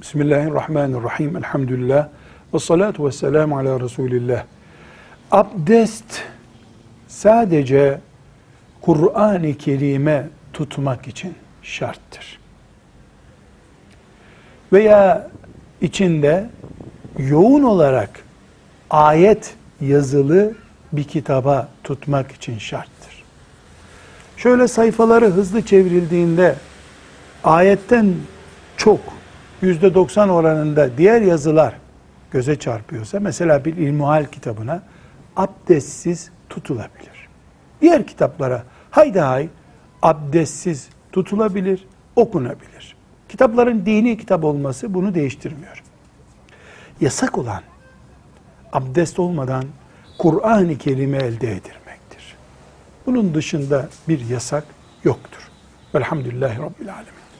Bismillahirrahmanirrahim. Elhamdülillah. Ve salatu ve selamu ala Resulillah. Abdest sadece Kur'an-ı Kerim'e tutmak için şarttır. Veya içinde yoğun olarak ayet yazılı bir kitaba tutmak için şarttır. Şöyle sayfaları hızlı çevrildiğinde ayetten çok yüzde doksan oranında diğer yazılar göze çarpıyorsa mesela bir ilmuhal kitabına abdestsiz tutulabilir. Diğer kitaplara haydi hay abdestsiz tutulabilir, okunabilir. Kitapların dini kitap olması bunu değiştirmiyor. Yasak olan abdest olmadan Kur'an-ı Kerim'i elde edilmektir. Bunun dışında bir yasak yoktur. Velhamdülillahi Rabbil Alemin.